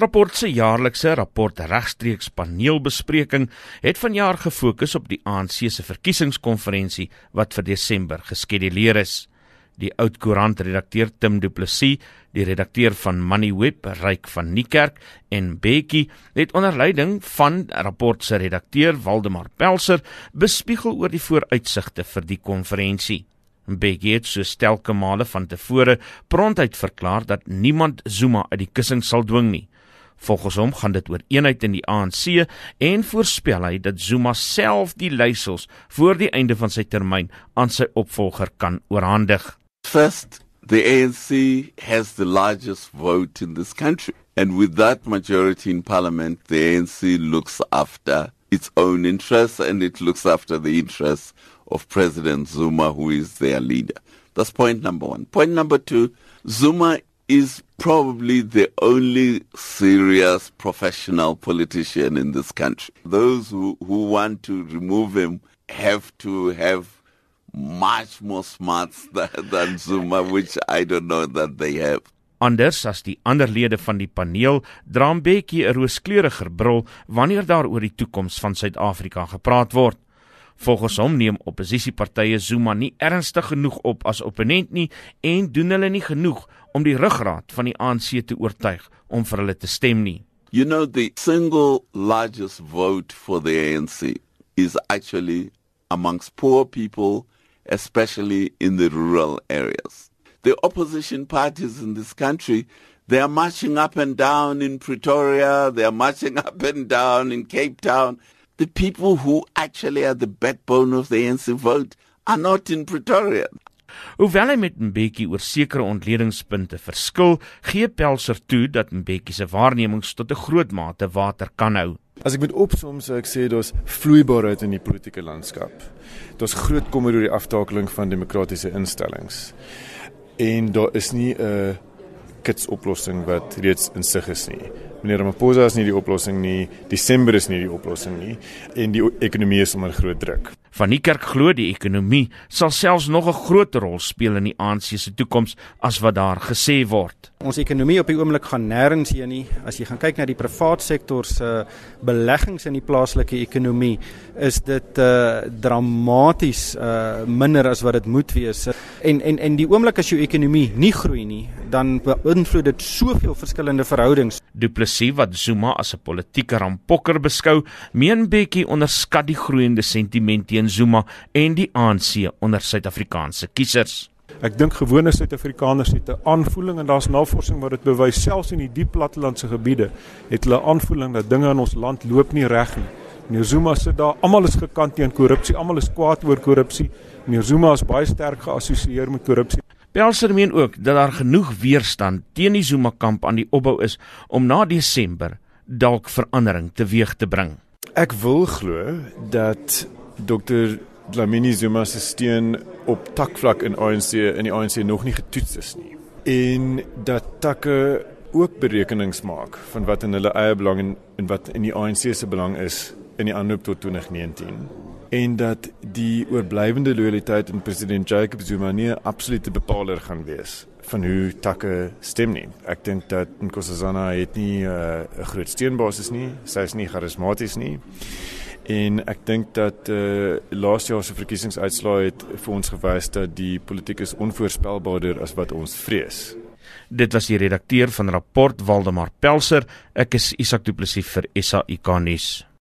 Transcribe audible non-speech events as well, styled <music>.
Rapport se jaarlikse rapport regstreeks paneelbespreking het vanjaar gefokus op die ANC se verkiesingskonferensie wat vir Desember geskeduleer is. Die oud-koerant redakteur Tim Du Plessis, die redakteur van Moneyweb, Ryk van Niekerk en Bekkie het onder leiding van rapport se redakteur Waldemar Pelser bespiegel oor die vooruitsigte vir die konferensie. Mbeki het so stelke male van tevore prontuit verklaar dat niemand Zuma uit die kussing sal dwing nie. Volgens hom gaan dit oor eenheid in die ANC en voorspel hy dat Zuma self die leiersels voor die einde van sy termyn aan sy opvolger kan oorhandig. First, the ANC has the largest vote in this country and with that majority in parliament the ANC looks after its own interests and it looks after the interests of President Zuma who is their leader. That's point number 1. Point number 2, Zuma is probably the only serious professional politician in this country. Those who, who want to remove him have to have much more smarts <laughs> than, than Zuma, which I don't know that they have. Anders as die ander lede van die paneel, dra Mbeki 'n rooskleuriger bril wanneer daar oor die toekoms van Suid-Afrika gepraat word. Volgens hom neem oppositiepartye Zuma nie ernstig genoeg op as opponent nie en doen hulle nie genoeg om die ruggraat van die ANC te oortuig om vir hulle te stem nie. You know the single largest vote for the ANC is actually amongst poor people especially in the rural areas. The opposition parties in this country they are marching up and down in Pretoria, they are marching <laughs> up and down in Cape Town the people who actually are the backbone of the ANC vote are not in Pretoria. Hoewel hy met Mbeki oor sekere ontledingspunte verskil, gee Pelser toe dat Mbeki se waarnemings tot 'n groot mate water kan hou. As ek moet opsom, sou ek sê daar's vloeibaarheid in die politieke landskap. Daar's groot kommer oor die aftakeling van demokratiese instellings. En daar is nie 'n kitsoplossing wat reeds insig is nie. Meneer Ramaphosa is nie die oplossing nie, Desember is nie die oplossing nie en die ekonomie is onder groot druk. Van die kerk glo die ekonomie sal selfs nog 'n groter rol speel in die ANC se toekoms as wat daar gesê word. Ons ekonomie op die oomblik gaan nêrens heen nie. As jy gaan kyk na die privaat sektor se beleggings in die plaaslike ekonomie, is dit uh dramaties uh minder as wat dit moet wees. En en en die oomblik as jou ekonomie nie groei nie, dan beïnvloed dit soveel verskillende verhoudings. Du Plessis wat Zuma as 'n politieke rampokker beskou, meen Bekkie onderskat die groeiende sentiment teen Zuma en die ANC onder Suid-Afrikaanse kiesers. Ek dink gewone Suid-Afrikaners het 'n aanvoeling en daar's navorsing wat dit bewys selfs in die diep plattelandse gebiede het hulle aanvoeling dat dinge in ons land loop nie reg nie. Meneer Zuma sê daar almal is gekant teen korrupsie, almal is kwaad oor korrupsie. Meneer Zuma is baie sterk geassosieer met korrupsie. Pelser meen ook dat daar genoeg weerstand teen die Zuma kamp aan die opbou is om na Desember dalk verandering teweeg te bring. Ek wil glo dat Dr. Dlamini Zuma se steun op takvlak in ANC in die ANC nog nie getoets is nie. En dat takke ook berekenings maak van wat in hulle eie belang en, en wat in die ANC se belang is in die aanloop tot 2019 en dat die oorblywende lojaliteit in president Jacob Zuma nie 'n absolute bepaler gaan wees van hoe takke stem nie. Ek dink dat Nkosazana het nie uh, 'n uh, groot steunbasis nie. Sy is nie charismaties nie. En ek dink dat eh uh, laaste jaar se verkiesingsuitslae het vir ons gewys dat die politiek is onvoorspelbaarder as wat ons vrees. Dit was die redakteur van rapport Waldemar Pelser. Ek is Isak Du Plessis vir SAIK nuus.